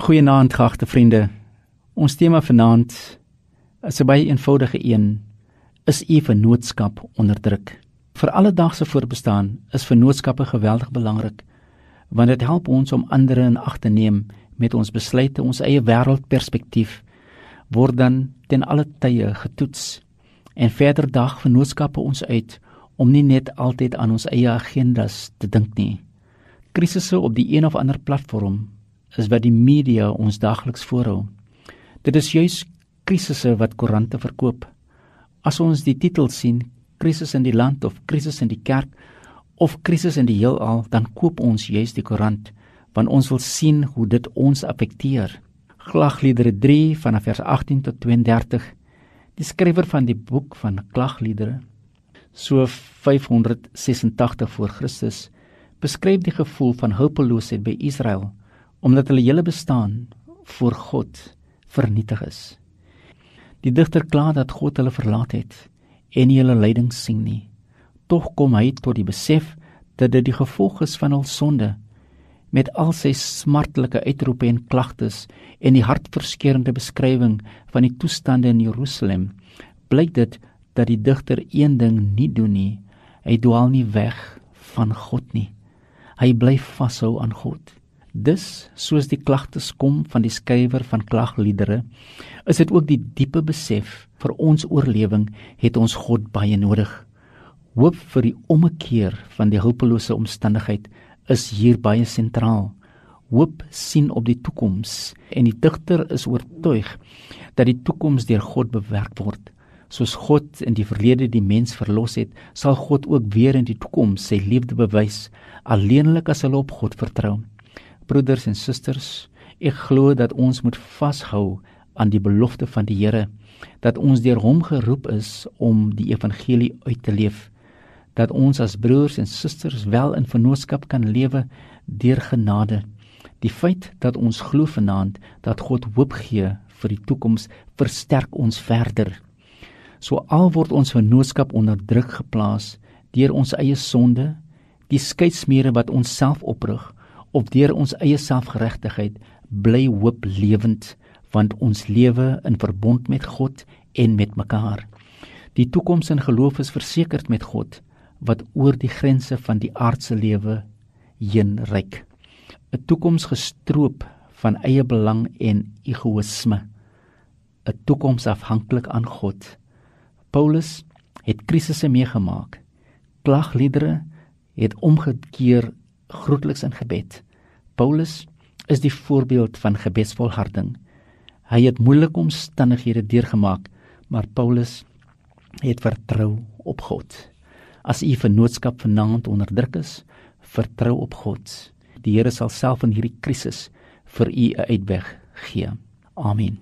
Goeienaand, geagte vriende. Ons tema vanaand is 'n baie eenvoudige een: Is u vennootskap onderdruk? Vir alledaagse voorbestaan is vennootskappe geweldig belangrik want dit help ons om ander in ag te neem met ons besluite, ons eie wêreldperspektief word dan ten alle tye getoets en verder dag vennootskappe ons uit om nie net altyd aan ons eie agendas te dink nie. Krisisse op die een of ander platform is wat die media ons daagliks voorhou. Dit is juis krisisse wat koerante verkoop. As ons die titel sien, krisis in die land of krisis in die kerk of krisis in die heelal, dan koop ons juis die koerant want ons wil sien hoe dit ons affekteer. Klagliedere 3 vanaf vers 18 tot 32. Die skrywer van die boek van Klagliedere, so 586 voor Christus, beskryf die gevoel van hulpeloosheid by Israel omdat hulle hele bestaan voor God vernietig is. Die digter kla dat God hulle verlaat het en nie hulle lyding sien nie. Tog kom hy tot die besef dat dit die gevolg is van hul sonde met al sy smartelike uitroepe en klagtes en die hartverskeurende beskrywing van die toestande in Jerusalem blyk dit dat die digter een ding nie doen nie hy dwaal nie weg van God nie hy bly vashou aan God Dus, soos die klagtes kom van die skrywer van klagliedere, is dit ook die diepe besef vir ons oorlewing het ons God baie nodig. Hoop vir die ommekeer van die hulpelose omstandigheid is hier baie sentraal. Hoop sien op die toekoms en die digter is oortuig dat die toekoms deur God bewerk word. Soos God in die verlede die mens verlos het, sal God ook weer in die toekoms sy liefde bewys alleenlik as hulle op God vertrou broeders en susters, ek glo dat ons moet vashou aan die belofte van die Here dat ons deur hom geroep is om die evangelie uit te leef dat ons as broers en susters wel in vennootskap kan lewe deur genade. Die feit dat ons glo vanaand dat God hoop gee vir die toekoms versterk ons verder. So al word ons vennootskap onder druk geplaas deur ons eie sonde die skeidsmure wat ons self oprig of deur ons eie selfgeregtigheid bly hoop lewend want ons lewe in verbond met God en met mekaar. Die toekoms in geloof is versekerd met God wat oor die grense van die aardse lewe heen reik. 'n Toekoms gestroop van eie belang en egoïsme. 'n Toekoms afhanklik aan God. Paulus het krisisse meegemaak. Klagliedere het omgekeer grootliks in gebed. Paulus is die voorbeeld van gebedsvolharding. Hy het moeilike omstandighede deurgemaak, maar Paulus het vertrou op God. As u vennootskap vanaand onderdruk is, vertrou op God. Die Here sal self in hierdie krisis vir u 'n uitweg gee. Amen.